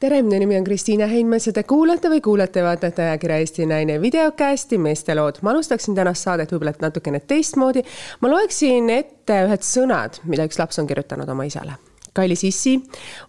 tere, minu nimi on Kristiina Heinmets ja te kuulate või kuulate, vaatate ajakirja Eesti Naine videokästi Meestelood. ma alustaksin tänast saadet võib-olla natukene teistmoodi. ma loeksin ette ühed sõnad, mida üks laps on kirjutanud oma isale. kallis issi,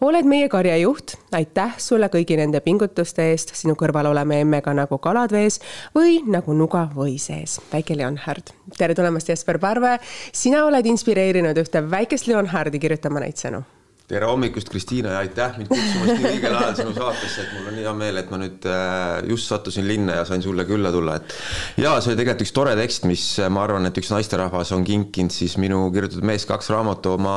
oled meie karjajuht, aitäh sulle kõigi nende pingutuste eest, sinu kõrval oleme emmega nagu kalad vees või nagu nuga või sees. väike Leonhard. tere tulemast, Jesper Parve. sina oled inspireerinud ühte väikest Leonhardi kirjutama neid sõnu tere hommikust, Kristiina ja aitäh mind kutsumast nii õigel ajal sinu saatesse, et mul on hea meel, et ma nüüd äh, just sattusin linna ja sain sulle külla tulla, et. ja see oli tegelikult üks tore tekst, mis äh, ma arvan, et üks naisterahvas on kinkinud siis minu kirjutatud Mees kaks raamatu oma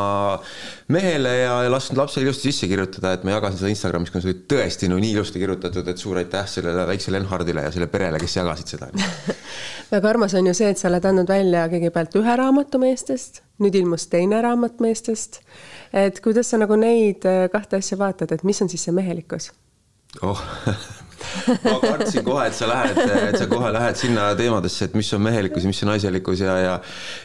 mehele ja, ja lasknud lapsele ilusti sisse kirjutada, et ma jagasin seda Instagramis, kuna see oli tõesti no nii ilusti kirjutatud, et suur aitäh sellele väiksele Enhardile ja selle perele, kes jagasid seda väga armas on ju see, et sa oled andnud välja kõigepealt ühe raamatu meestest, nüüd ilmus teine raamat meestest. Et kuidas sa nagu neid äh, kahte asja vaatad, et mis on siis see mehelikkus? Oh. Ma kartsin kohe, et sa lähed, et sa kohe lähed sinna teemadesse, et mis on mehelikkus ja mis on naiselikkus ja, ja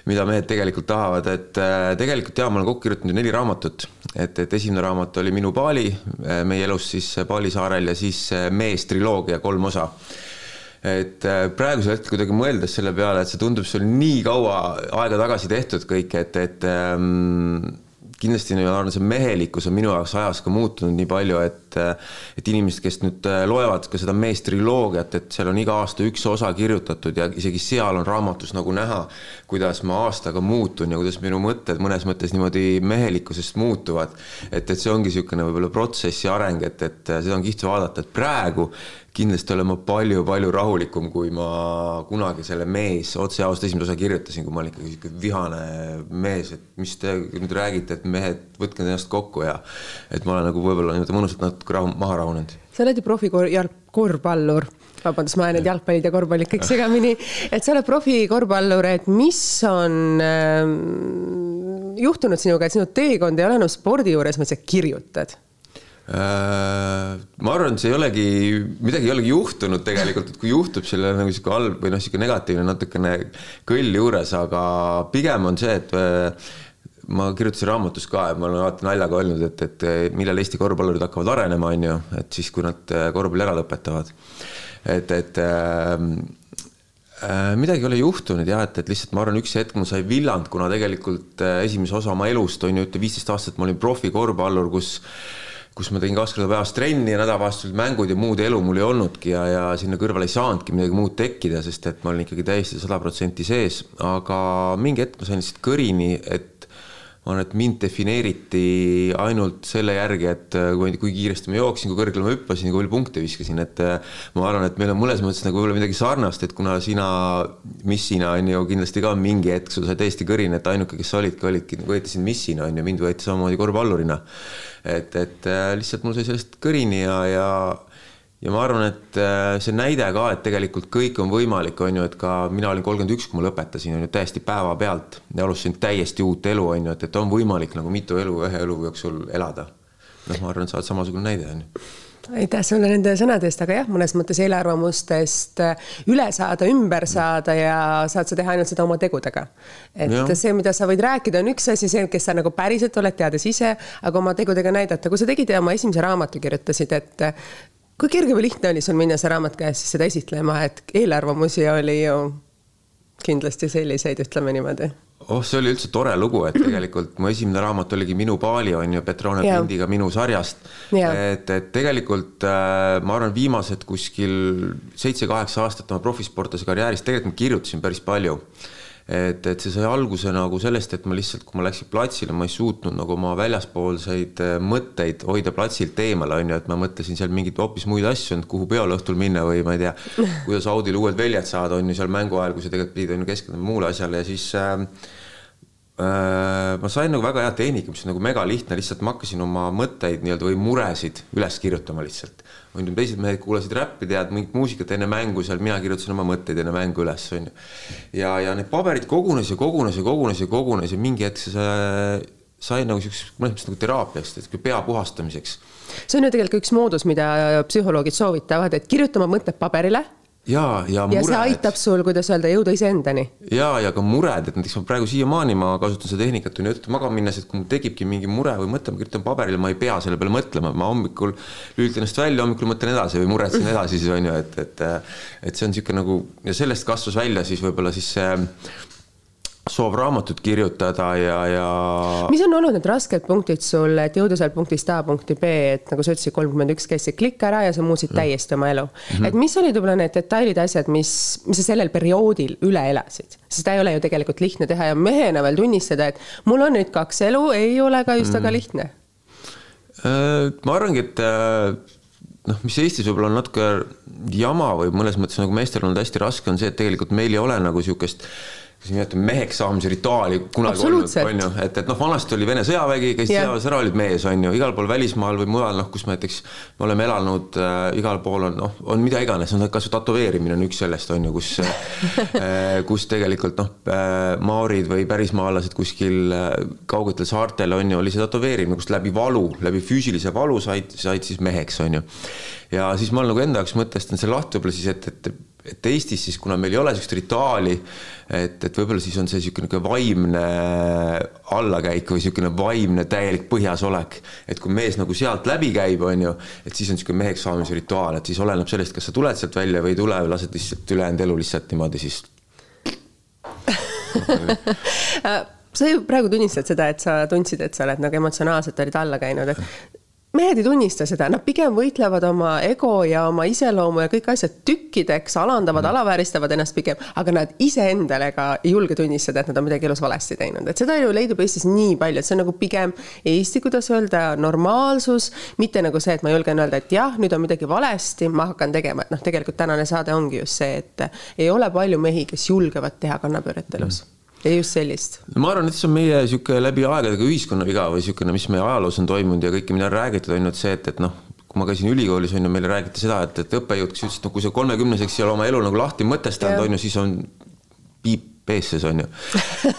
mida mehed tegelikult tahavad, et äh, tegelikult jaa, ma olen kokku kirjutanud ju neli raamatut. et, et esimene raamat oli Minu Paali, äh, meie elus siis Paali saarel ja siis Mees triloogia kolm osa et praegusel hetkel kuidagi mõeldes selle peale, et see tundub, oli nii kaua aega tagasi tehtud kõik, et, et ähm, kindlasti ma arvan, see mehelikkus on minu jaoks ajas ka muutunud nii palju, et et inimesed, kes nüüd äh, loevad ka seda meestriloogiat, et seal on iga aasta üks osa kirjutatud ja isegi seal on raamatus nagu näha, kuidas ma aastaga muutun ja kuidas minu mõtted mõnes mõttes niimoodi mehelikkusest muutuvad. et, et see ongi niisugune võib-olla protsessi areng, et, et seda on kihvt vaadata, et praegu kindlasti olen ma palju-palju rahulikum, kui ma kunagi selle mees otse ausalt esimese osa kirjutasin, kui ma olin ikkagi sihuke vihane mees, et mis te nüüd räägite, et mehed, võtke ennast kokku ja et ma olen nagu võib-olla niimoodi mõnusalt natuke rahu, maha rahunenud. sa oled ju profikorvpallur, vabandust, ma ajan need jalgpallid ja korvpallid kõik segamini, et sa oled profikorvpallur, et mis on äh, juhtunud sinuga, et sinu teekond ei ole enam spordi juures, vaid sa kirjutad? Äh, ma arvan, et see ei olegi, midagi ei olegi juhtunud tegelikult, et kui juhtub selle nagu sihuke halb või noh, sihuke negatiivne natukene kõll juures, aga pigem on see, et ma kirjutasin raamatus ka, et ma olen alati naljaga öelnud, et, et millal Eesti korvpallurid hakkavad arenema, on ju, et siis, kui nad äh, korvpalli ära lõpetavad. et, et äh, midagi ei ole juhtunud jah, et, et lihtsalt ma arvan, üks hetk mul sai villand, kuna tegelikult esimese osa oma elust on ju, ütle viisteist aastat ma olin profikorvpallur, kus kus ma tegin kaks korda päevas trenni ja nädalavahetusel mängud ja muud elu mul ei olnudki ja, ja sinna kõrvale ei saanudki midagi muud tekkida, sest et ma olin ikkagi täiesti sada protsenti sees, aga mingi hetk ma sain lihtsalt kõrini, et arvan, et mind defineeriti ainult selle järgi, et kui, kui kiiresti ma jooksin, kui kõrgele ma hüppasin kui palju punkte viskasin, et ma arvan, et meil on mõnes mõttes nagu võib-olla midagi sarnast, et kuna sina missina on ju kindlasti ka mingi hetk sul sai täiesti kõrini, et ainuke, kes sa olidki, olidki, võeti sind missina on ju, mind võeti samamoodi korvpallurina. et, et äh, lihtsalt mul sai sellest kõrini ja, ja ja ma arvan, et äh, see näide ka, et tegelikult kõik on võimalik, on ju, et ka mina olin kolmkümmend üks, kui ma lõpetasin, on ju, täiesti päevapealt ja alustasin täiesti uut elu, on ju, et, et on võimalik nagu mitu elu ühe elu jooksul elada. noh, ma arvan, et sa oled samasugune näide, on ju aitäh sulle nende sõnade eest, aga jah, mõnes mõttes eelarvamustest äh, üle saada, ümber saada ja saad sa teha ainult seda oma tegudega. et ja. see, mida sa võid rääkida, on üks asi, see, kes sa nagu päriselt oled, teades ise, aga oma tegudega näidata, kui sa tegid oma esimese raamatu kirjutasid, et kui kerge või lihtne oli sul minna see raamat käes siis seda esitlema, et eelarvamusi oli ju kindlasti selliseid, ütleme niimoodi. Oh, see oli üldse tore lugu, et tegelikult mu esimene raamat oligi Minu paali on ju Petrone prindiga minu sarjast. et, et tegelikult äh, ma arvan, viimased kuskil seitse-kaheksa aastat oma profisportlase karjääris tegelikult ma kirjutasin päris palju et, et see sai alguse nagu sellest, et ma lihtsalt, kui ma läksin platsile, ma ei suutnud nagu oma väljaspoolseid äh, mõtteid hoida platsilt eemal, on ju, et ma mõtlesin seal mingeid hoopis muid asju, kuhu peole õhtul minna või ma ei tea, kuidas Audil uued väljad saada, on ju, seal mängu ajal, kui sa tegelikult pidid on ju keskenduma muule asjale ja siis äh, äh, ma sain nagu väga hea tehnika, mis on nagu mega lihtne, lihtsalt ma hakkasin oma mõtteid nii-öelda või muresid üles kirjutama lihtsalt on ju, teised mehed kuulasid räppi, tead mingit muusikat enne mängu seal, mina kirjutasin oma mõtteid enne mängu üles, on ju. ja, ja need paberid kogunes ja kogunes ja kogunes ja kogunes ja mingi hetk see sai nagu siukseks mõnes mõttes nagu teraapiaks, pea puhastamiseks. see on ju tegelikult üks moodus, mida psühholoogid soovitavad, et kirjuta oma mõtted paberile ja, ja ja see aitab sul, kuidas öelda, jõuda iseendani. ja, ja ka mured, et näiteks ma praegu siiamaani ma kasutan seda tehnikat on ju, et magama minnes, et kui mul tekibki mingi mure või mõte, ma kirjutan paberile, ma ei pea selle peale mõtlema, ma hommikul lülitan ennast välja, hommikul mõtlen edasi või muretsen edasi siis on ju, et, et et see on niisugune nagu ja sellest kasvas välja siis võib-olla siis see soov raamatut kirjutada ja, ja. mis on olnud need rasked punktid sul, et jõuda sealt punktist A punkti B, et nagu sa ütlesid, kolmkümmend üks käis see klikk ära ja sa muutsid mm. täiesti oma elu mm. -hmm. et mis olid võib-olla need detailid, asjad, mis, mis sa sellel perioodil üle elasid? sest seda ei ole ju tegelikult lihtne teha ja mehena veel tunnistada, et mul on nüüd kaks elu, ei ole ka just väga mm. lihtne. Äh, ma arvangi, et äh, noh, mis Eestis võib-olla on natuke jama või mõnes mõttes nagu meestel olnud hästi raske, on see, et tegelikult meil ei ole nagu niisugust kas nimetame meheks saamise rituaali kunagi olnud, on ju, et, et noh, vanasti oli Vene sõjavägi, käisid yeah. sõjaväes ära, olid mees, on ju, igal pool välismaal või mujal, noh, kus me näiteks me oleme elanud äh,, igal pool on noh, on mida iganes, on kasvõi tätoveerimine on üks sellest, on ju, kus äh, kus tegelikult noh äh,, maorid või pärismaalased kuskil äh, kaugetel saartel on ju, oli see tätoveerimine, kust läbi valu, läbi füüsilise valu said, said siis meheks, on ju. ja siis ma olen nagu enda jaoks mõtestanud selle lahti võib-olla siis, et, et et Eestis siis, kuna meil ei ole niisugust rituaali, et, et võib-olla siis on see niisugune vaimne allakäik või niisugune vaimne täielik põhjasolek. et kui mees nagu sealt läbi käib, on ju, et siis on niisugune meheks saamise rituaal, et siis oleneb sellest, kas sa tuled sealt välja või ei tule või lased lihtsalt ülejäänud elu lihtsalt niimoodi siis sa ju praegu tunnistad seda, et sa tundsid, et sa oled nagu emotsionaalselt olid alla käinud, et mehed ei tunnista seda, nad pigem võitlevad oma ego ja oma iseloomu ja kõik asjad tükkideks, alandavad mm., alavääristavad ennast pigem, aga nad iseendale ka ei julge tunnistada, et nad on midagi elus valesti teinud, et seda ju leidub Eestis nii palju, et see on nagu pigem Eesti, kuidas öelda, normaalsus, mitte nagu see, et ma julgen öelda, et jah, nüüd on midagi valesti, ma hakkan tegema, et noh, tegelikult tänane saade ongi just see, et ei ole palju mehi, kes julgevad teha kannapööret elus mm ja just sellist. ma arvan, et see on meie sihuke läbi aegade ka ühiskonna viga või niisugune, mis meie ajaloos on toimunud ja kõike, mida on räägitud, on ju, et see, et, et noh, kui ma käisin ülikoolis, on ju, meile räägiti seda, et, et õppejõud, kes ütles, et no kui sa kolmekümneseks ei ole oma elu nagu lahti mõtestanud, on ju, siis on piip peesses on ju.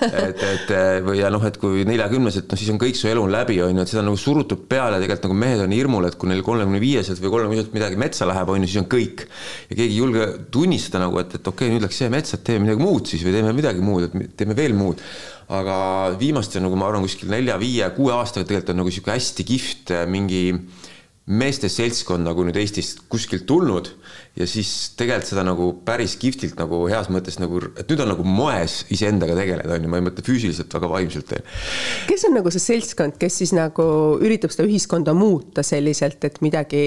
et, et või ja noh, et kui neljakümnes, et noh, siis on kõik su elu on läbi, on ju, et seda nagu surutud peale, tegelikult nagu mehed on hirmul, et kui neil kolmekümne viieselt või kolmekümneselt midagi metsa läheb, on ju, siis on kõik. ja keegi ei julge tunnistada nagu, et, et okei okay,, nüüd läks see metsa, et teeme midagi muud siis või teeme midagi muud, et teeme veel muud. aga viimaste nagu ma arvan, kuskil nelja-viie-kuue aastaga tegelikult on nagu sihuke hästi kihvt mingi meeste seltskond nagu nüüd Eestist kuskilt tulnud ja siis tegelikult seda nagu päris kihvtilt nagu heas mõttes nagu, et nüüd on nagu moes iseendaga tegeleda, on ju, ma ei mõtle füüsiliselt, aga vaimselt. kes on nagu see seltskond, kes siis nagu üritab seda ühiskonda muuta selliselt, et midagi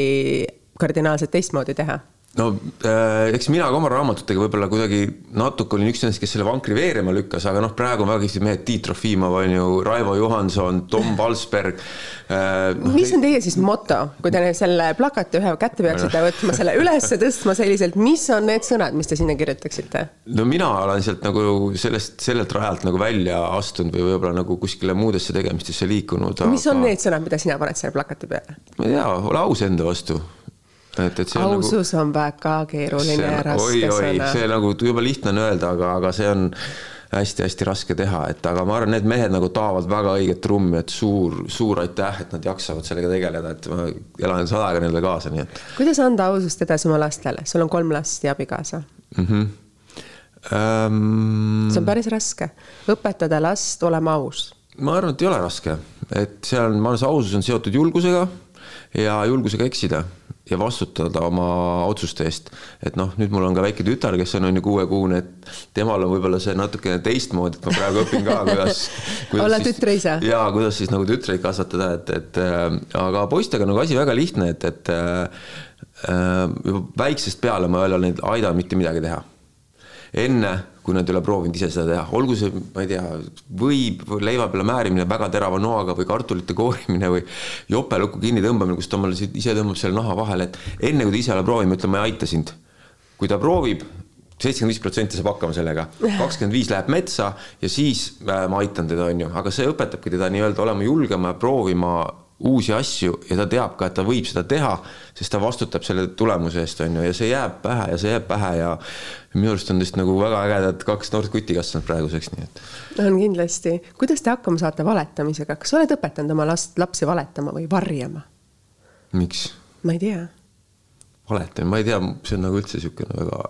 kardinaalselt teistmoodi teha? No äh, eks mina ka oma raamatutega võib-olla kuidagi natuke olin üks nendest, kes selle vankri veerema lükkas, aga noh, praegu on väga kihvtid mehed, Tiit Trofimov on ju, Raivo Johanson, Tom Valsberg äh,. No, mis on teie siis moto, kui te selle plakati ühe kätte peaksite võtma, selle ülesse tõstma selliselt, mis on need sõnad, mis te sinna kirjutaksite? no mina olen sealt nagu sellest, sellelt rajalt nagu välja astunud või võib-olla nagu kuskile muudesse tegemistesse liikunud. mis aga... on need sõnad, mida sina paned selle plakati peale? ma ei tea, ole aus enda vastu et, et see on nagu- ausus nagu, on väga keeruline ja raske sõna. see nagu jube lihtne on öelda, aga, aga see on hästi-hästi raske teha, et aga ma arvan, need mehed nagu taovad väga õiget trummi, et suur, suur aitäh, et nad jaksavad sellega tegeleda, et ma elan sada aega neile kaasa, nii et. kuidas anda ausust edasi oma lastele, sul on kolm last ja abikaasa mm? -hmm. Um... see on päris raske, õpetada last olema aus. ma arvan, et ei ole raske, et see on, ma arvan, see ausus on seotud julgusega ja julgusega eksida ja vastutada oma otsuste eest. et noh, nüüd mul on ka väike tütar, kes on on ju kuuekuune, et temal on võib-olla see natukene teistmoodi, et ma praegu õpin ka, kuidas, kuidas. olla tütreisa. ja kuidas siis nagu tütreid kasvatada, et, et äh, aga poistega on nagu asi väga lihtne, et, et äh, äh juba väiksest peale ma ei ole neid aidanud mitte midagi teha. Enne kui nad ei ole proovinud ise seda teha, olgu see, ma ei tea, võib leiva peale määrimine väga terava noaga või kartulite koorimine või jopelukku kinnitõmbamine, kus ta omale ise tõmbab selle naha vahele, et enne kui ta ise ei ole proovinud, ma ütlen, ma ei aita sind. kui ta proovib, seitsekümmend viis protsenti saab hakkama sellega, kakskümmend viis läheb metsa ja siis äh, ma aitan teda, on ju, aga see õpetabki teda nii-öelda olema julgema ja proovima uusi asju ja ta teab ka, et ta võib seda teha, sest ta vastutab selle tulemuse eest, on ju, ja see jääb pähe ja see jääb pähe ja minu arust on vist nagu väga ägedad kaks noort kutti kasvanud praeguseks, nii et. on kindlasti. kuidas te hakkama saate valetamisega, kas sa oled õpetanud oma last, lapsi valetama või varjama? miks? ma ei tea. valetamine, ma ei tea, see on nagu üldse niisugune väga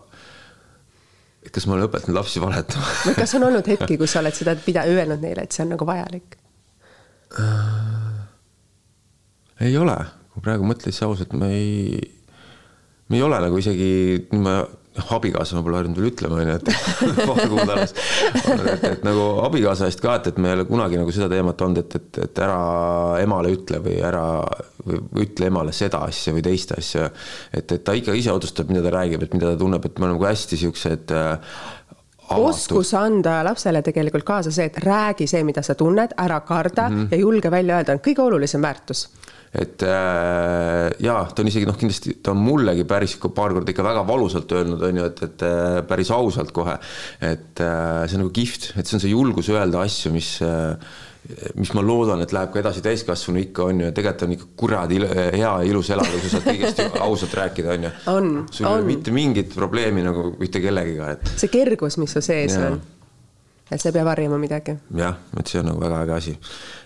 et kas ma olen õpetanud lapsi valetama või kas on olnud hetki, kus sa oled seda pida-, öelnud neile, et see on nagu vajalik äh,? Ei ole, kui praegu mõtled, siis ausalt ma ei, ma ei ole nagu isegi, ma abikaasa ma pole harjunud veel ütlema, onju, et paar kuud alles. et, et nagu abikaasa eest ka, et, et me ei ole kunagi nagu seda teemat olnud, et, et, et ära emale ütle või ära või ütle emale seda asja või teist asja. et, et ta ikka ise otsustab, mida ta räägib, et mida ta tunneb, et me oleme nagu hästi siuksed äh, oskus anda lapsele tegelikult kaasa see, et räägi see, mida sa tunned, ära karda mm -hmm. ja julge välja öelda, on kõige olulisem väärtus et äh, jaa, ta on isegi noh, kindlasti ta on mullegi päris paar korda ikka väga valusalt öelnud, on ju, et, et äh, päris ausalt kohe. et äh, see on nagu kihvt, et see on see julgus öelda asju, mis äh, mis ma loodan, et läheb ka edasi täiskasvanu ikka on ju, tegelikult on ikka kuradi hea ja ilus elada, kui sa saad kõigest ausalt rääkida, on ju. sul ei ole mitte mingit probleemi nagu mitte kellegiga, et. see kergus, mis su sees ja. on et sa ei pea varjama midagi. jah, et see on nagu väga äge asi.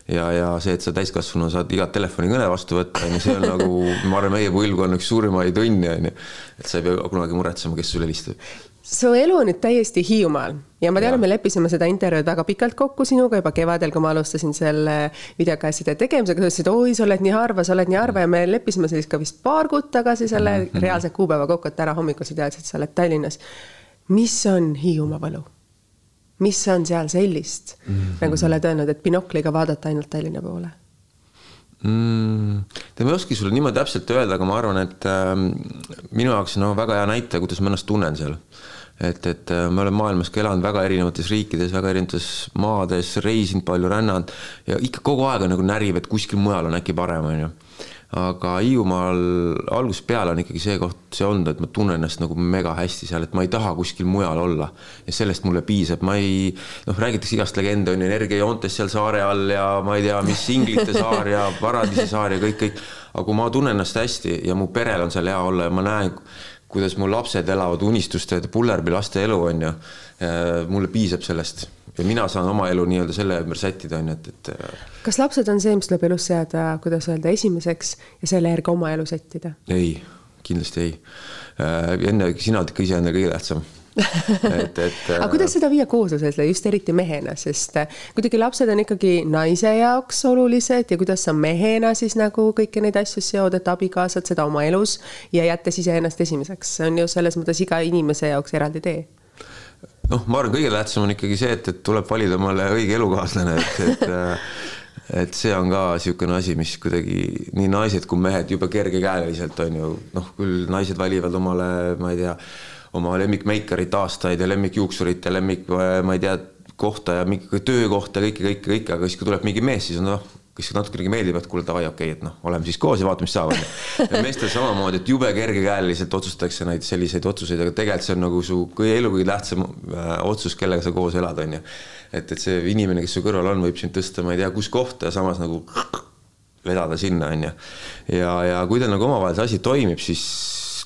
Ja, ja see, et sa täiskasvanuna saad igat telefonikõne vastu võtta, on ju, see on nagu, ma arvan, meie põlvkonna üks suurimaid õnne, on ju. et sa ei pea kunagi muretsema, kes sulle helistab su elu on nüüd täiesti Hiiumaal ja ma tean, et me leppisime seda intervjuud väga pikalt kokku sinuga juba kevadel, kui ma alustasin selle videokasside tegemisega, sa ütlesid, oi, sa oled nii harva, sa oled nii harva ja me leppisime sellist ka vist paar kuud tagasi selle mm -hmm. reaalse kuupäeva kokku, et täna hommikul sa teadsid, sa oled Tallinnas. mis on Hiiumaa võlu? Mis on seal sellist mm, -hmm. nagu sa oled öelnud, et binokliga vaadata ainult Tallinna poole mm,? ma ei oska sulle niimoodi täpselt öelda, aga ma arvan, et äh, minu jaoks on no, väga hea näitaja, kuidas ma ennast tunnen seal. et, et äh, ma olen maailmas ka elanud väga erinevates riikides, väga erinevates maades, reisinud palju, rännanud ja ikka kogu aeg on nagu närib, et kuskil mujal on äkki parem, on ju aga Hiiumaal algusest peale on ikkagi see koht see olnud, et ma tunnen ennast nagu mega hästi seal, et ma ei taha kuskil mujal olla. ja sellest mulle piisab, ma ei, noh, räägitakse igast legende on ju, energiajoontest seal saare all ja ma ei tea, mis Inglite saar ja Paradiisi saar ja kõik, kõik. aga kui ma tunnen ennast hästi ja mu perel on seal hea olla ja ma näen, kuidas mu lapsed elavad unistuste, pullerbi laste elu on ju, mulle piisab sellest ja mina saan oma elu nii-öelda selle ümber sättida, on ju, et, et. Äh, kas lapsed on see, mis tuleb elus seada, kuidas öelda, esimeseks ja selle järgi oma elu sättida? ei, kindlasti ei. Äh, enne sina oled ikka iseendale kõige tähtsam et, et aga kuidas seda viia kooslusele, just eriti mehena, sest äh, kuidagi lapsed on ikkagi naise jaoks olulised ja kuidas sa mehena siis nagu kõiki neid asju seod, et abikaasad seda oma elus ja jättes iseennast esimeseks, see on ju selles mõttes iga inimese jaoks eraldi tee noh, ma arvan, kõige tähtsam on ikkagi see, et, et tuleb valida omale õige elukaaslane, et, et äh, et see on ka niisugune asi, mis kuidagi nii naised kui mehed jube kergekäeliselt on ju, noh, küll naised valivad omale, ma ei tea, oma lemmikmeikarit aastaid ja lemmikjuuksurit ja lemmik, ma ei tea, kohta ja mingi töökohta, kõike, kõike, kõike, aga siis, kui tuleb mingi mees, siis on noh kes natukenegi meeldib, et kuule davai, okei okay,, et noh, oleme siis koos ja vaatame, mis saab. meestel samamoodi, et jube kergekäeliselt otsustatakse neid selliseid otsuseid, aga tegelikult see on nagu su kõige elu kõige tähtsam äh, otsus, kellega sa koos elad, on ju. et, et see inimene, kes su kõrval on, võib sind tõsta, ma ei tea, kus kohta ja samas nagu vedada sinna, on ju. ja, ja kui teil nagu omavahel see asi toimib, siis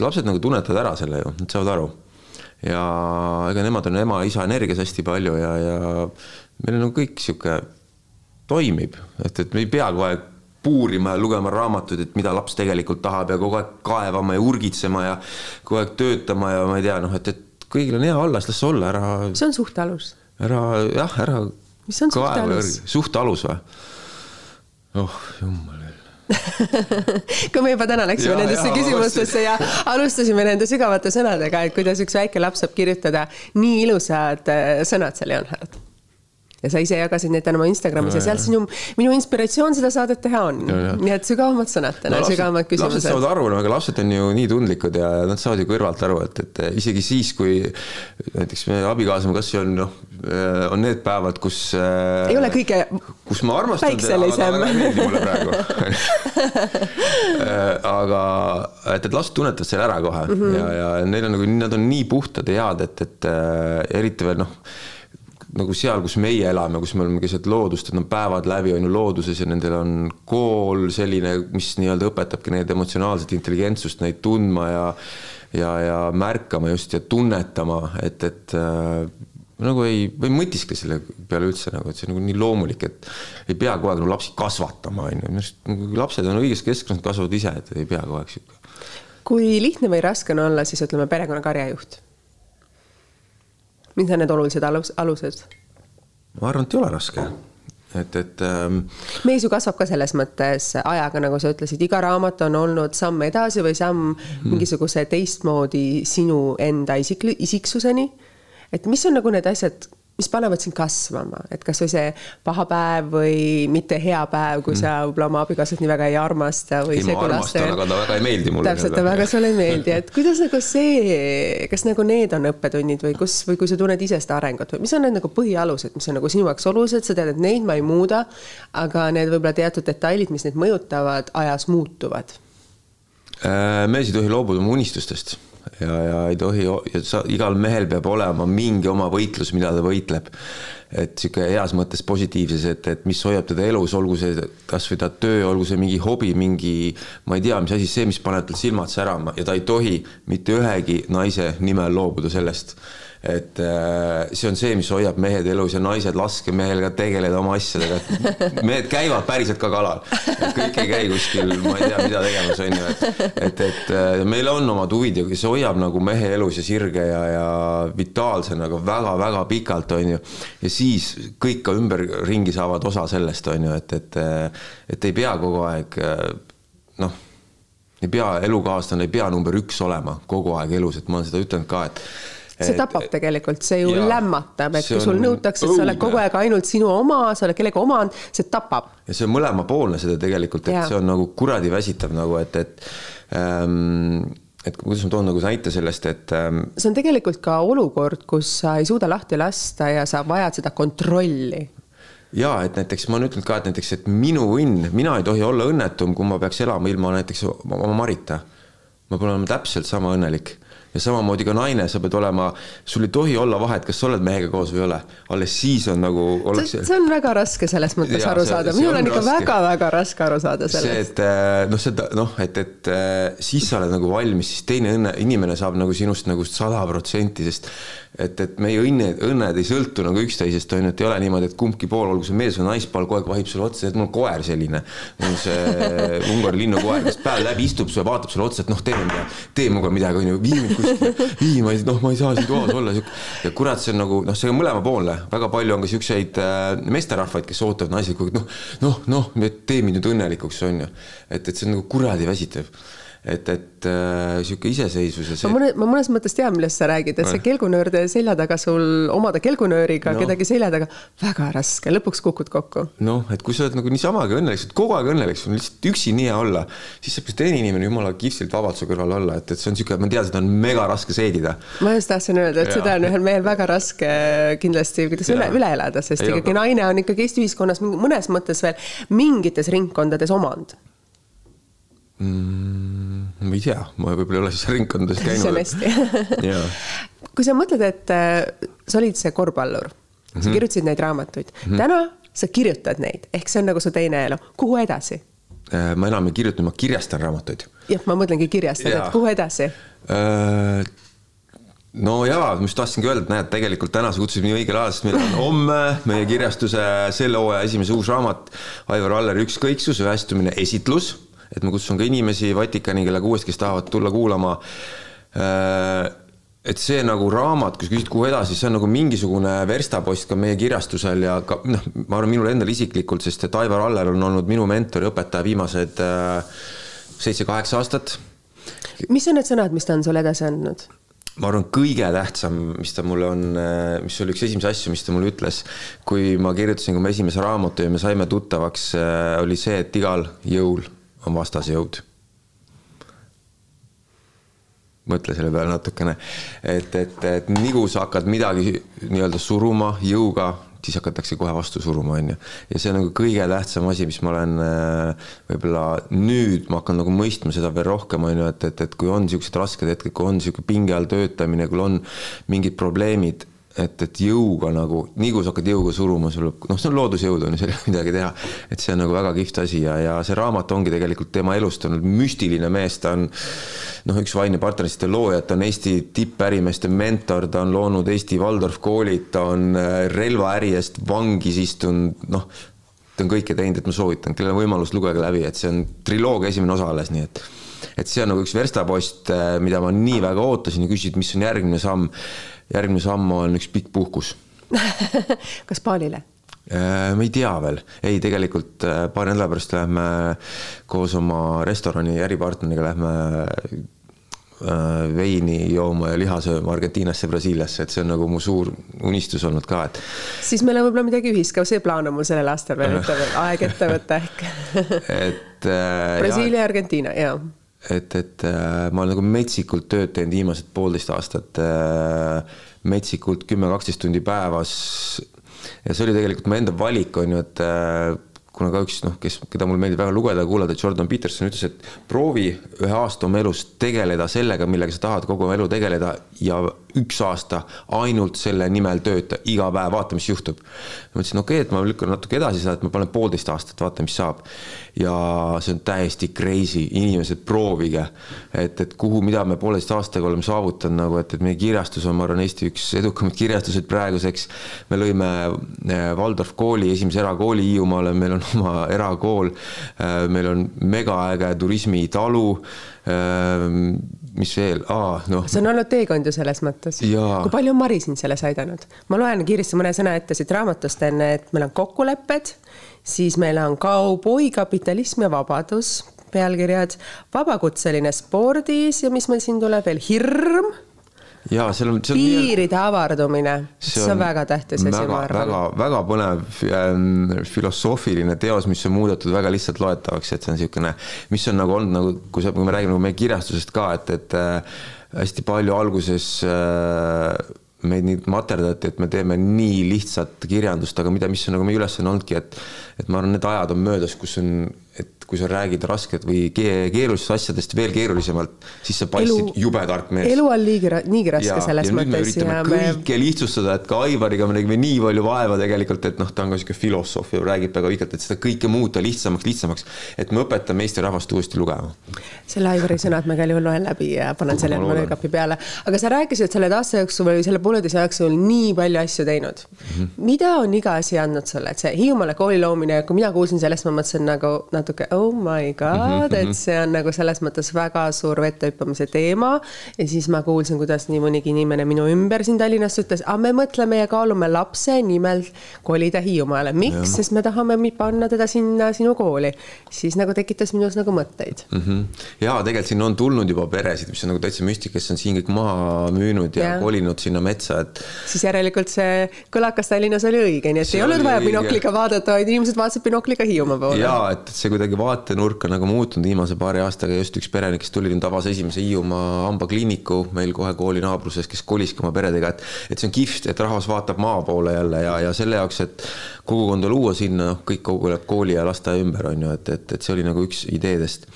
lapsed nagu tunnetavad ära selle ju, nad saavad aru. ja ega nemad on ema-isa energias hästi palju ja, ja meil on nagu kõik sihuke toimib, et, et me ei pea kogu aeg puurima ja lugema raamatuid, et mida laps tegelikult tahab ja kogu aeg kaevama ja urgitsema ja kogu aeg töötama ja ma ei tea, noh, et, et kõigil on hea olla, siis las olla, ära. see on suhtealus. ära jah, ära. mis on suhtealus? suhtealus või? oh jumal kui me juba täna läksime ja, nendesse ja, küsimustesse ja alustasime nende sügavate sõnadega, et kuidas üks väike laps saab kirjutada nii ilusad äh, sõnad seal, Leonhard ja sa ise jagasid neid täna oma Instagramis ja, ja sealt sinu, minu inspiratsioon seda saadet teha on. nii et sügavamad sõnad täna no,, sügavamad küsimused. lapsed saavad aru, no aga lapsed on ju nii tundlikud ja nad saavad ju kõrvalt aru, et, et isegi siis, kui näiteks meie abikaasama kasvõi on noh, on need päevad, kus. ei ole kõige. kus ma armastan teda, aga talle ei meeldi mulle praegu aga et, et lapsed tunnetavad selle ära kohe mm -hmm. ja, ja neil on nagu, nad on nii puhtad ja head, et, et eriti veel noh nagu seal, kus meie elame, kus me oleme keset loodust, et nad päevad läbi on ju looduses ja nendel on kool selline, mis nii-öelda õpetabki neid emotsionaalset intelligentsust, neid tundma ja ja, ja märkama just ja tunnetama, et, et äh, nagu ei, või ei mõtiskle selle peale üldse nagu, et see on nagu nii loomulik, et ei pea kogu aeg nagu lapsi kasvatama, on ju, minu arust nagu lapsed on õiges keskkonnas, kasvavad ise, et ei pea kogu aeg sihuke. kui lihtne või raske on olla siis ütleme perekonna karjajuht mis on need olulised alus, alused? ma arvan, et ei ole raske et, et ähm.... mees ju kasvab ka selles mõttes ajaga, nagu sa ütlesid, iga raamat on olnud samm edasi või samm mm. mingisuguse teistmoodi sinu enda isik, isiksuseni. et mis on nagu need asjad, mis panevad sind kasvama, et kasvõi see paha päev või mitte hea päev, kui mm. sa võib-olla oma abikaasat nii väga ei armasta või ei, ma armastan, aga ta väga ei meeldi mulle. täpselt, ta väga sulle ei meeldi, et kuidas nagu see, kas nagu need on õppetunnid või kus, või kui sa tunned ise seda arengut või mis on need nagu põhialused, mis on nagu sinu jaoks olulised, sa tead, et neid ma ei muuda, aga need võib-olla teatud detailid, mis neid mõjutavad, ajas muutuvad? Äh, mees ei tohi loobuda oma unistustest ja, ja ei tohi, sa, igal mehel peab olema mingi oma võitlus, mida ta võitleb. et sihuke heas mõttes positiivses, et, et mis hoiab teda elus, olgu see kasvõi ta töö, olgu see mingi hobi, mingi ma ei tea, mis asi, see, mis paneb tal silmad särama ja ta ei tohi mitte ühegi naise nimel loobuda sellest et äh, see on see, mis hoiab mehed elus ja naised, laske mehel ka tegeleda oma asjadega. mehed käivad päriselt ka kalal, kõik ei käi kuskil, ma ei tea, mida tegemas on ju, et, et, et äh, meil on omad huvid ja see hoiab nagu mehe elus ja sirge ja, ja vitaalsena nagu väga-väga pikalt on ju. ja siis kõik ka ümberringi saavad osa sellest on ju, et, et, et ei pea kogu aeg noh ei pea, elukaaslane ei pea number üks olema kogu aeg elus, et ma olen seda ütelnud ka, et see tapab et, tegelikult, see ju ja, lämmatab, et kui sul nõutakse, et sa oled kogu aeg ainult sinu oma, sa oled kellegi omand, see tapab. ja see on mõlemapoolne seda tegelikult, et ja. see on nagu kuradi väsitav nagu, et, et ähm, et kuidas ma toon nagu näite sellest, et ähm,. see on tegelikult ka olukord, kus sa ei suuda lahti lasta ja sa vajad seda kontrolli ja et näiteks ma olen ütelnud ka, et näiteks, et minu õnn, mina ei tohi olla õnnetum, kui ma peaks elama ilma näiteks oma Marita. ma pean olema täpselt sama õnnelik ja samamoodi ka naine, sa pead olema, sul ei tohi olla vahet, kas sa oled mehega koos või ei ole, alles siis on nagu ollakse.... see on väga raske selles mõttes ja, aru see, saada, minul on, on ikka väga-väga raske aru saada sellest. see, et äh, noh, seda noh, et, et äh, siis sa oled nagu valmis, siis teine õnne, inimene saab nagu sinust nagu sada protsenti, sest et, et meie õnned, õnned ei sõltu nagu üksteisest, on ju, et ei ole niimoodi, et kumbki pool, olgu see mees või naispaal, kogu aeg vahib sulle otsa, et mul on koer selline. mul on see Ungari linnukoer, kes päev läbi istub sulle, vaatab sulle otsa, et noh, tee midagi, tee minuga midagi, on ju, vii mind kuskile, vii, ma ei, noh, ma ei saa siin toas olla, sihuke. ja kurat, see on nagu noh, see on mõlemapoolne, väga palju on ka siukseid äh, meesterahvaid, kes ootavad naisi, noh, noh, noh, tee mind nüüd õnnelikuks, on ju. et, et see on nagu kuradi väsitav et, et äh, sihuke iseseisvus ja see. ma mõne, ma mõnes mõttes tean, millest sa räägid, et see kelgunöörde selja taga sul omada kelgunööriga no. kedagi selja taga, väga raske, lõpuks kukud kokku. noh, et kui sa oled nagu niisamagi õnnelik, sa oled kogu aeg õnnelik, sul on lihtsalt üksi nii hea olla, siis saab ka teine inimene jumala kihvtilt vabalt su kõrval olla, et, et see on sihuke, ma tean, seda on mega raske seedida. ma just tahtsin öelda, et ja. seda on ühel mehel väga raske kindlasti, kuidas üle, üle elada, sest Ei, ikkagi aga... naine on ikkagi Eesti ühiskonnas mõnes mõttes veel mingites ringkondades omand mm,? ma ei tea, ma võib-olla ei ole siis ringkondades käinud. see on hästi kui sa mõtled, et äh, sa olid see korvpallur mm, -hmm. sa kirjutasid neid raamatuid mm, -hmm. täna sa kirjutad neid, ehk see on nagu su teine elu, kuhu edasi? Äh, ma enam ei kirjuta, ma kirjastan raamatuid. jah, ma mõtlengi kirjastada, et kuhu edasi äh,? no jaa, just tahtsingi öelda, et näed, tegelikult täna sa kutsusid mind õigel ajal, sest meil on homme meie kirjastuse selle hooaja esimese uus raamat Aivar Alleri Ükskõiksus, ühestumine, esitlus et ma kutsun ka inimesi Vatikani, kellega uuesti, kes tahavad tulla kuulama. Äh, et see nagu raamat, kui sa küsid, kuhu edasi, see on nagu mingisugune verstapost ka meie kirjastusel ja ka noh, ma arvan, minul endal isiklikult, sest et Aivar Aller on olnud minu mentor ja õpetaja viimased äh, seitse-kaheksa aastat. mis on need sõnad, mis ta on sulle edasi andnud? ma arvan, kõige tähtsam, mis ta mulle on, äh, mis oli üks esimesi asju, mis ta mulle ütles, kui ma kirjutasin oma esimese raamatu ja me saime tuttavaks, oli see, et igal jõul on vastasjõud. mõtle selle peale natukene, et, et, et nii kui sa hakkad midagi nii-öelda suruma jõuga, siis hakatakse kohe vastu suruma, on ju. ja see on nagu kõige tähtsam asi, mis ma olen äh, võib-olla nüüd ma hakkan nagu mõistma seda veel rohkem, on ju, et, et, et kui on niisugused rasked hetked, kui on niisugune pinge all töötamine, kui on mingid probleemid et, et jõuga nagu, nii kui sa hakkad jõuga suruma, sul, noh, see on loodusjõud, on ju, seal ei ole midagi teha. et see on nagu väga kihvt asi ja, ja see raamat ongi tegelikult tema elust olnud müstiline mees, ta on noh, üks Vaine partnerite loojad, ta on Eesti tippärimeeste mentor, ta on loonud Eesti Waldorf koolid, ta on äh, relvaäri eest vangis istunud, noh ta on kõike teinud, et ma soovitan, kellel on võimalus, lugege läbi, et see on triloogia esimene osa alles, nii et et see on nagu üks verstapost, äh, mida ma nii väga ootasin ja küsisid, mis on järgmine samm. Järgmine samm on üks pikk puhkus kas Paalile? Äh, me ei tea veel, ei tegelikult äh, paari nädala pärast lähme koos oma restorani äripartneriga lähme veini jooma ja liha sööma Argentiinasse, Brasiiliasse, et see on nagu mu suur unistus olnud ka, et. siis meil on võib-olla midagi ühist ka, see plaan on mul sellel aastal veel ette, aeg ette võtta ehk et äh,. Brasiilia ja Argentiina, jaa et, et äh, ma olen nagu metsikult tööd teinud viimased poolteist aastat äh,. metsikult kümme-kaksteist tundi päevas. ja see oli tegelikult mu enda valik, on ju, et äh, kuna ka üks noh, kes, keda mulle meeldib väga lugeda ja kuulata, Jordan Peterson ütles, et proovi ühe aasta oma elus tegeleda sellega, millega sa tahad kogu oma elu tegeleda ja üks aasta ainult selle nimel tööta, iga päev, vaata, mis juhtub. ma mõtlesin, okei okay,, et ma lükkan natuke edasi seda, et ma panen poolteist aastat, vaata, mis saab. Ja see on täiesti crazy, inimesed, proovige. et, et kuhu, mida me pooleteist aastaga oleme saavutanud nagu, et, et meie kirjastus on, ma arvan, Eesti üks edukamaid kirjastuseid praeguseks. me lõime eh, Waldorf kooli, esimese erakooli Hiiumaale, meil on oma erakool. Eh, meil on megaäge turismitalu Ehm, mis veel, aa noh. see on olnud teekond ju selles mõttes. kui palju on Mari sind selles aidanud? ma loen kiiresti mõne sõna ette siit raamatust enne, et meil on kokkulepped, siis meil on kauboi, kapitalism ja vabadus, pealkirjad, vabakutseline spordis ja mis meil siin tuleb veel, hirm ja seal on. piiride nii... avardumine, see on väga tähtis asi, ma arvan. väga, väga põnev ähm, filosoofiline teos, mis on muudetud väga lihtsalt loetavaks, et see on niisugune, mis on nagu olnud nagu, kui sa, kui me räägime nagu meie kirjastusest ka, et, et äh, hästi palju alguses äh, meid nii materdati, et me teeme nii lihtsat kirjandust, aga mida, mis on nagu meie ülesanne olnudki, et et ma arvan, need ajad on möödas, kus on kui sa räägid rasket või keerulistest asjadest veel keerulisemalt, siis sa paistsid jube tark mees. elu on liigi, niigi raske ja, selles ja mõttes. me üritame kõike me... lihtsustada, et ka Aivariga me nägime nii palju vaeva tegelikult, et noh, ta on ka sihuke filosoof ja räägib väga pikalt, et seda kõike muuta lihtsamaks, lihtsamaks. et me õpetame Eesti rahvast uuesti lugema. selle Aivari sõnad ma igal juhul loen läbi ja panen selle mõnekapi peale. aga sa rääkisid, et selle aasta jooksul või selle pooleteise jooksul nii palju asju teinud mm. -hmm. mida on iga asi andnud sulle, et see Hiiumaale kooli loomine, kui mina kuulsin sellest, ma mõtlesin nagu natuke oh my god, et see on nagu selles mõttes väga suur vettehüppamise teema. ja siis ma kuulsin, kuidas nii mõnigi inimene minu ümber siin Tallinnas ütles, aga me mõtleme ja kaalume lapse nimel kolida Hiiumaale. miks, sest me tahame panna teda sinna sinu kooli. siis nagu tekitas minus nagu mõtteid mm. -hmm. ja tegelikult sinna on tulnud juba peresid, mis on nagu täitsa müstika, kes on siin kõik maha müünud ja, ja. kolinud sinna metsa, et. siis järelikult see kõlakas Tallinnas oli õige, nii et see ei olnud vaja binokliga vaadata, vaid inimesed vaatasid binokliga Hiiumaa poole. ja, et see kuidagi vaatenurk on nagu muutunud viimase paari aastaga, just üks perenik, kes tuli, tabas esimese Hiiumaa hambakliiniku meil kohe kooli naabruses, kes koliski oma peredega, et et see on kihvt, et rahvas vaatab maa poole jälle ja, ja selle jaoks, et kogukonda luua sinna, noh, kõik koguneb kooli ja lasteaia ümber, on ju, et, et, et see oli nagu üks ideedest.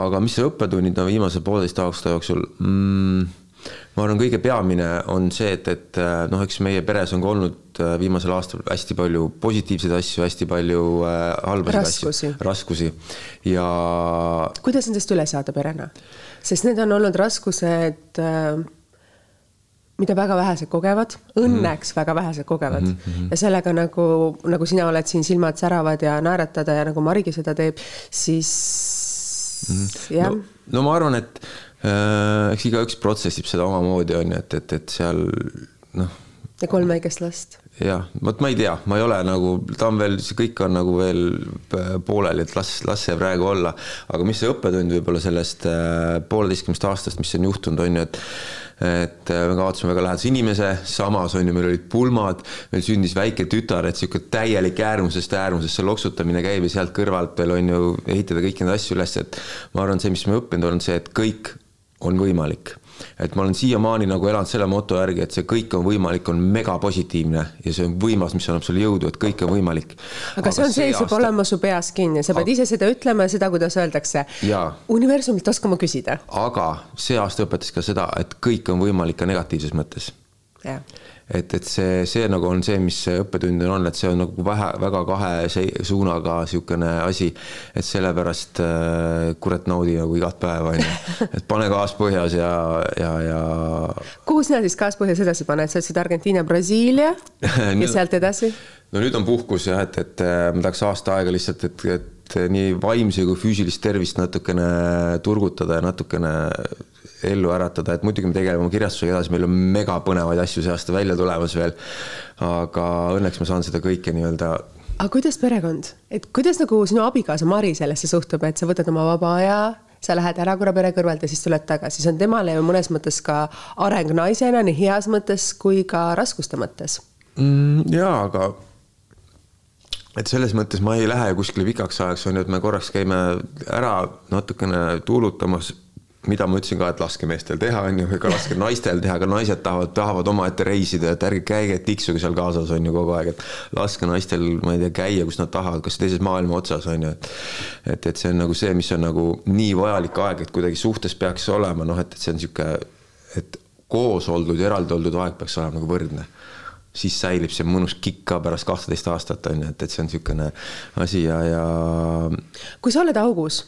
aga mis õppetunnid on viimase pooleteist aasta jooksul mm,? Ma arvan, kõige peamine on see, et, et noh, eks meie peres on ka olnud äh, viimasel aastal hästi palju positiivseid asju, hästi palju äh, halbasid raskusi. asju, raskusi ja. kuidas nendest üle saada perena? sest need on olnud raskused äh, mida väga vähesed kogevad, õnneks mm. väga vähesed kogevad mm -hmm. ja sellega nagu, nagu sina oled siin, silmad säravad ja naeratada ja nagu Marigi seda teeb, siis mm -hmm. jah no,. no ma arvan, et Äh, eks igaüks protsessib seda omamoodi, on ju, et, et, et seal noh. ja kolm väikest last. jah, vot ma ei tea, ma ei ole nagu, ta on veel, see kõik on nagu veel pooleli, et las, las see praegu olla. aga mis see õppetund võib-olla sellest äh, pooleteistkümnest aastast, mis on juhtunud, on ju, et et äh, me kaotasime väga lähedase inimese, samas on ju, meil olid pulmad, meil sündis väike tütar, et sihuke täielik äärmusest äärmusesse loksutamine käib ja sealt kõrvalt veel on ju ehitada kõiki neid asju üles, et ma arvan, see, mis me õppinud on see, et kõik on võimalik. et ma olen siiamaani nagu elanud selle moto järgi, et see kõik on võimalik, on megapositiivne ja see on võimas, mis annab sulle jõudu, et kõik on võimalik. aga see on see, see peab olema su peas kinni, sa pead aga... ise seda ütlema ja seda, kuidas öeldakse. universumilt oskama küsida. aga see aasta õpetas ka seda, et kõik on võimalik ka negatiivses mõttes. Et, et see, see nagu on see, mis õppetund on, et see on nagu vähe, väga kahe suunaga niisugune asi, et sellepärast äh, kurat, naudi nagu igat päeva, on ju. et pane gaas põhjas ja, ja, ja kuhu sina siis gaas põhjas edasi paned, sa ütlesid Argentiina, Brasiilia ja sealt edasi? No nüüd on puhkus jah, et, et ma tahaks aasta aega lihtsalt, et, et nii vaimse kui füüsilist tervist natukene turgutada ja natukene ellu äratada, et muidugi me tegeleme oma kirjastusega edasi, meil on mega põnevaid asju see aasta välja tulemas veel. aga õnneks ma saan seda kõike nii-öelda aga kuidas perekond, et kuidas nagu sinu abikaasa Mari sellesse suhtub, et sa võtad oma vaba aja, sa lähed ära korra pere kõrvalt ja siis tuled tagasi, see on temale ju mõnes mõttes ka areng naisena nii heas mõttes kui ka raskuste mõttes mm,. jaa, aga et selles mõttes ma ei lähe kuskile pikaks ajaks, on ju, et me korraks käime ära natukene tuulutamas mida ma ütlesin ka, et laske meestel teha, on ju, ega laske naistel teha, aga naised tahavad, tahavad omaette reisida, et ärge käige tiksuge seal kaasas, on ju, kogu aeg, et laske naistel, ma ei tea, käia, kus nad tahavad, kas teises maailma otsas, on ju, et et, et see on nagu see, mis on nagu nii vajalik aeg, et kuidagi suhtes peaks olema, noh, et, et see on niisugune, et koos oldud ja eraldi oldud aeg peaks olema nagu võrdne siis säilib see mõnus kikk ka pärast kahteteist aastat on ju, et, et see on niisugune asi ja, ja. kui sa oled augus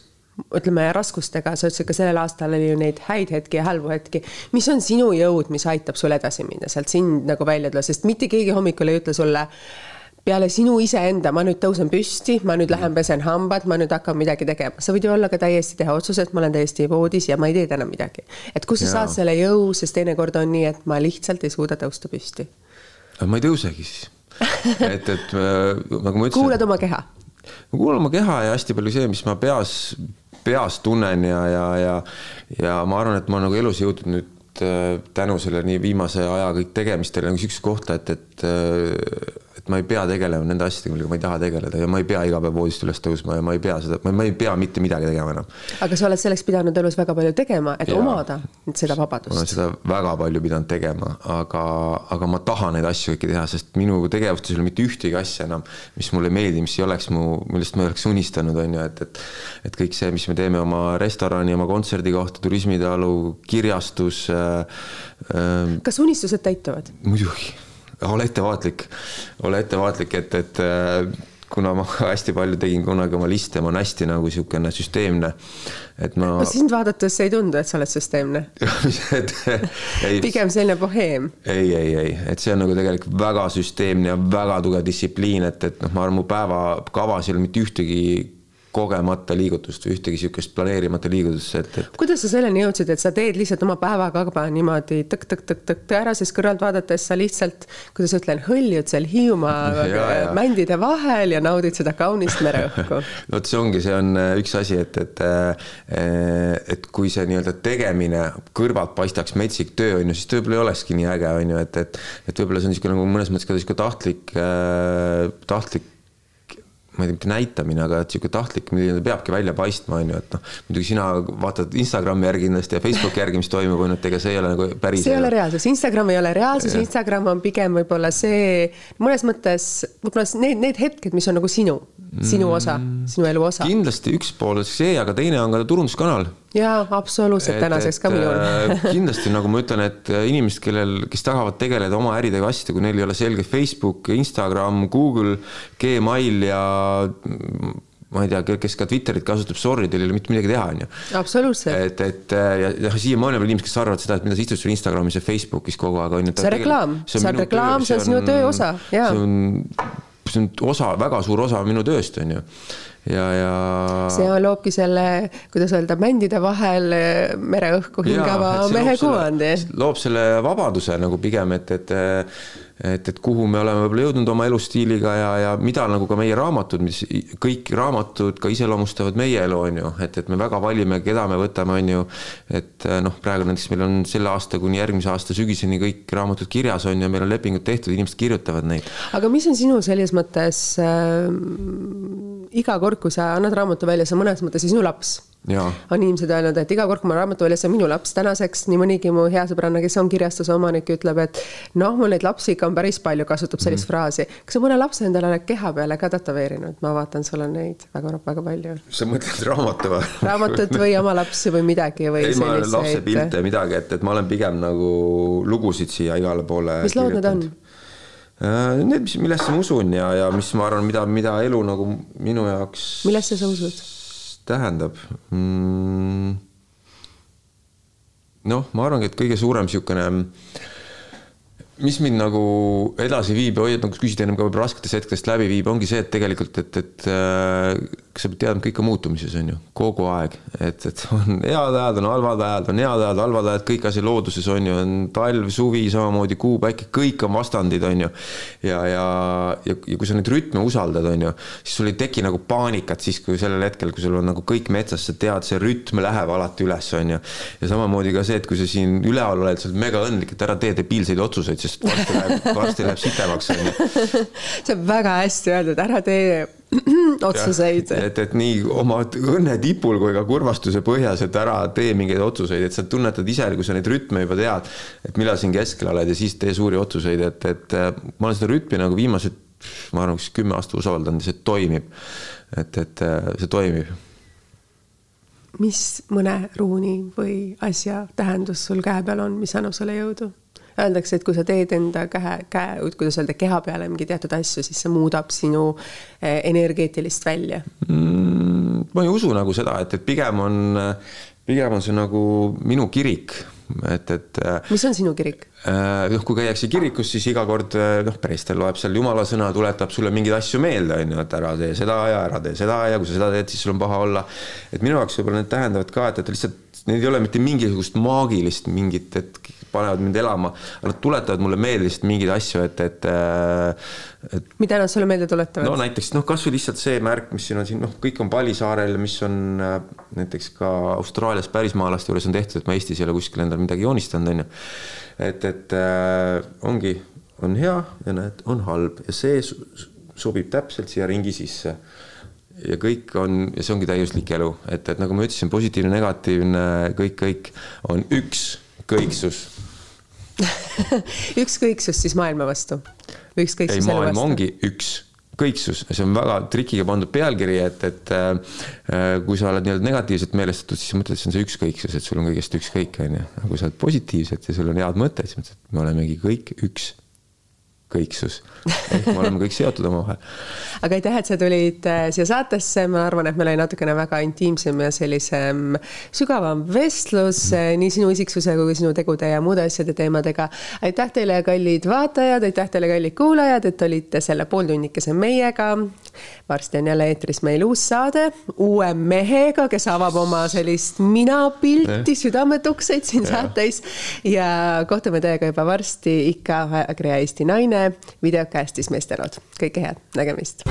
ütleme raskustega, sa ütlesid ka sellel aastal oli ju neid häid hetki ja halbu hetki. mis on sinu jõud, mis aitab sul edasi minna, sealt sind nagu välja tulla, sest mitte keegi hommikul ei ütle sulle peale sinu iseenda, ma nüüd tõusen püsti, ma nüüd lähen pesen hambad, ma nüüd hakkan midagi tegema, sa võid ju olla ka täiesti teha otsuse, et ma olen täiesti voodis ja ma ei tee täna midagi. et kust sa saad selle jõu, sest teinekord on nii, et ma lihtsalt ei suuda tõusta püsti. Ma ei tõusegi siis et, et nagu ma ütlesin. kuulad oma keha? ma kuulan oma keha ja hästi palju see, mis ma peas peas tunnen ja, ja, ja, ja ma arvan, et ma nagu elus jõudnud nüüd äh, tänu selle nii viimase aja kõik tegemistele nagu sihukese kohta, et, et äh, et ma ei pea tegelema nende asjadega, millega ma ei taha tegeleda ja ma ei pea iga päev voodist üles tõusma ja ma ei pea seda, ma ei pea mitte midagi tegema enam. aga sa oled selleks pidanud elus väga palju tegema, et ja, omada seda vabadust. ma olen seda väga palju pidanud tegema, aga, aga ma tahan neid asju kõiki teha, sest minu tegevustes ei ole mitte ühtegi asja enam, mis mulle ei meeldi, mis ei oleks mu, millest ma ei oleks unistanud, on ju, et, et et kõik see, mis me teeme oma restorani, oma kontserdikohta, turismitalu, kirjastus äh,. Äh, kas unistused täituvad? muidugi ole ettevaatlik, ole ettevaatlik, et, et äh, kuna ma hästi palju tegin kunagi oma liste, ma olen hästi nagu niisugune süsteemne, et ma. no sind vaadates ei tundu, et sa oled süsteemne pigem selline boheem. ei, ei, ei, et see on nagu tegelikult väga süsteemne ja väga tugev distsipliin, et, et noh, ma arvan, mu päevakavas ei ole mitte ühtegi kogemata liigutust või ühtegi sihukest planeerimata liigutust, et, et. kuidas sa selleni jõudsid, et sa teed lihtsalt oma päevakava niimoodi tõk-tõk-tõk-tõk ära, siis kõrvalt vaadates sa lihtsalt, kuidas ütlen, hõljud seal Hiiumaa mändide vahel ja naudid seda kaunist mereõhku vot see ongi, see on äh, üks asi, et, et äh, et kui see nii-öelda tegemine kõrvalt paistaks metsik töö, on ju, siis ta võib-olla ei olekski nii äge, on ju, et, et et võib-olla see on niisugune nagu mõnes mõttes ka niisugune tahtlik, äh, tahtlik ma ei tea, mitte näitamine, aga et sihuke tahtlik, milline ta peabki välja paistma, on ju, et noh, muidugi sina vaatad Instagrami järgi kindlasti ja Facebooki järgi, mis toimub, on ju, et ega see ei ole nagu päris. see ei ole reaalsus, Instagram ei ole reaalsus, Instagram on pigem võib-olla see mõnes mõttes võib-olla need, need hetked, mis on nagu sinu, sinu osa, sinu elu osa. kindlasti üks pool see, aga teine on ka turunduskanal jaa, absoluutselt, tänaseks ka minul äh, kindlasti nagu ma ütlen, et äh, inimesed, kellel, kes tahavad tegeleda oma äridega asjadega, kui neil ei ole selge Facebook, Instagram, Google, Gmail ja ma ei tea, kes ka Twitterit kasutab, sorry, teil ei ole mitte midagi teha, on ju. absoluutselt. et, et äh, ja, ja siiamaani on veel inimesed, kes arvavad seda, et mida sa istud seal Instagramis ja Facebookis kogu aeg, on ju. see on reklaam, see on reklaam, see on sinu töö osa, jaa. see on, see on osa, väga suur osa minu tööst, on ju ja, ja. see loobki selle, kuidas öelda, mändide vahel mereõhku hingava mehe kuvandi. loob selle vabaduse nagu pigem, et, et et, et kuhu me oleme võib-olla jõudnud oma elustiiliga ja, ja mida nagu ka meie raamatud, mis kõik raamatud ka iseloomustavad meie elu, on ju, et, et me väga valime, keda me võtame, on ju. et noh, praegu näiteks meil on selle aasta kuni järgmise aasta sügiseni kõik raamatud kirjas on ju, meil on lepingud tehtud, inimesed kirjutavad neid. aga mis on sinu selles mõttes äh, iga kord, kui sa annad raamatu välja, see on mõnes mõttes sinu laps on inimesed öelnud, et iga kord, kui ma raamatu välja saan, minu laps tänaseks nii mõnigi mu hea sõbranna, kes on kirjastuse omanik, ütleb, et noh, mul neid lapsi ikka on päris palju, kasutab sellist mm. fraasi. kas sa mõne lapse endale oled keha peale ka tätoveerinud? ma vaatan, sul on neid väga-väga palju. sa mõtled raamatu või? raamatut või oma lapsi või midagi või ei, ma olen lapsepilte midagi, et, et ma olen pigem nagu lugusid siia igale poole mis lood need on? Äh, need, mis, millesse ma usun ja, ja mis ma arvan, mida, mida elu nagu minu jaoks. millesse sa usud? tähendab mm,? noh, ma arvangi, et kõige suurem niisugune mis mind nagu edasi viib ja hoiab, nagu küsisid ennem ka võib-olla rasketest hetkedest läbi viib, ongi see, et tegelikult, et, et äh, sa pead teadma, kõik on muutumises, on ju, kogu aeg. et, et on head ajad, on halvad ajad, on head ajad, halvad ajad, kõik asi looduses on ju, on talv, suvi, samamoodi kuu, päike, kõik on vastandid, on ju. ja, ja, ja, ja kui sa neid rütme usaldad, on ju, siis sul ei teki nagu paanikat siis, kui sellel hetkel, kui sul on nagu kõik metsas, sa tead, see rütm läheb alati üles, on ju. ja samamoodi ka see, et kui sa siin üleval oled, sa oled mega õnnelik, et ära tee debiilseid otsuseid sest varsti läheb, varsti läheb sitemaks onju. see on väga hästi öeldud, ära tee otsuseid. et, et nii oma õnne tipul kui ka kurvastuse põhjas, et ära tee mingeid otsuseid, et sa tunnetad ise, kui sa neid rütme juba tead, et millal siin keskel oled ja siis tee suuri otsuseid, et, et ma olen seda rütmi nagu viimased, ma arvan, kas kümme aastat usaldanud ja see toimib. et, et see toimib mis mõne ruuni või asja tähendus sul käe peal on, mis annab sulle jõudu? Öeldakse, et kui sa teed enda käe, käe, kuidas öelda, keha peale mingi teatud asju, siis see muudab sinu eh, energeetilist välja mm,. ma ei usu nagu seda, et, et pigem on, pigem on see nagu minu kirik, et, et. mis on sinu kirik? Eh, noh, kui käiakse kirikus, siis iga kord eh, noh, preester loeb seal jumala sõna, tuletab sulle mingeid asju meelde, on ju, et ära tee seda ja ära tee seda ja kui sa seda teed, siis sul on paha olla. et minu jaoks võib-olla need tähendavad ka, et, et lihtsalt need ei ole mitte mingisugust maagilist mingit, et panevad mind elama, aga nad tuletavad mulle meelde lihtsalt mingeid asju, et, et, äh, et. mida nad sulle meelde tuletavad? no näiteks noh, kasvõi lihtsalt see märk, mis siin on siin noh, kõik on Pali saarel, mis on äh, näiteks ka Austraalias pärismaalaste juures on tehtud, et ma Eestis ei ole kuskil endale midagi joonistanud, on ju. et, et äh, ongi, on hea ja näed, on halb ja see sobib täpselt siia ringi sisse ja kõik on, ja see ongi täiuslik elu, et, et nagu ma ütlesin, positiivne, negatiivne, kõik, kõik on üks kõiksus ükskõiksus siis maailma vastu? ükskõiksus ei, maailm ongi üks kõiksus, see on väga trikiga pandud pealkiri, et, et äh, kui sa oled nii-öelda negatiivselt meelestatud, siis mõtled, et see on see ükskõiksus, et sul on kõigest ükskõik, on ju. aga kui sa oled positiivselt ja sul on head mõtted, siis mõtled, et me olemegi kõik üks kõiksus. ehk me oleme kõik seotud omavahel. aga aitäh, et sa tulid äh, siia saatesse, ma arvan, et meil oli natukene väga intiimsem ja sellisem sügavam vestlus mm. nii sinu isiksuse kui sinu tegude ja muude asjade teemadega. aitäh teile, kallid vaatajad, aitäh teile, kallid kuulajad, et olite selle pooltunnikese meiega. varsti on jälle eetris meil uus saade uue mehega, kes avab oma sellist minapilti, südametukseid siin ja. saates ja kohtume teiega juba varsti ikka ajakirja Eesti Naine videokastis meesterod. kõike head, nägemist.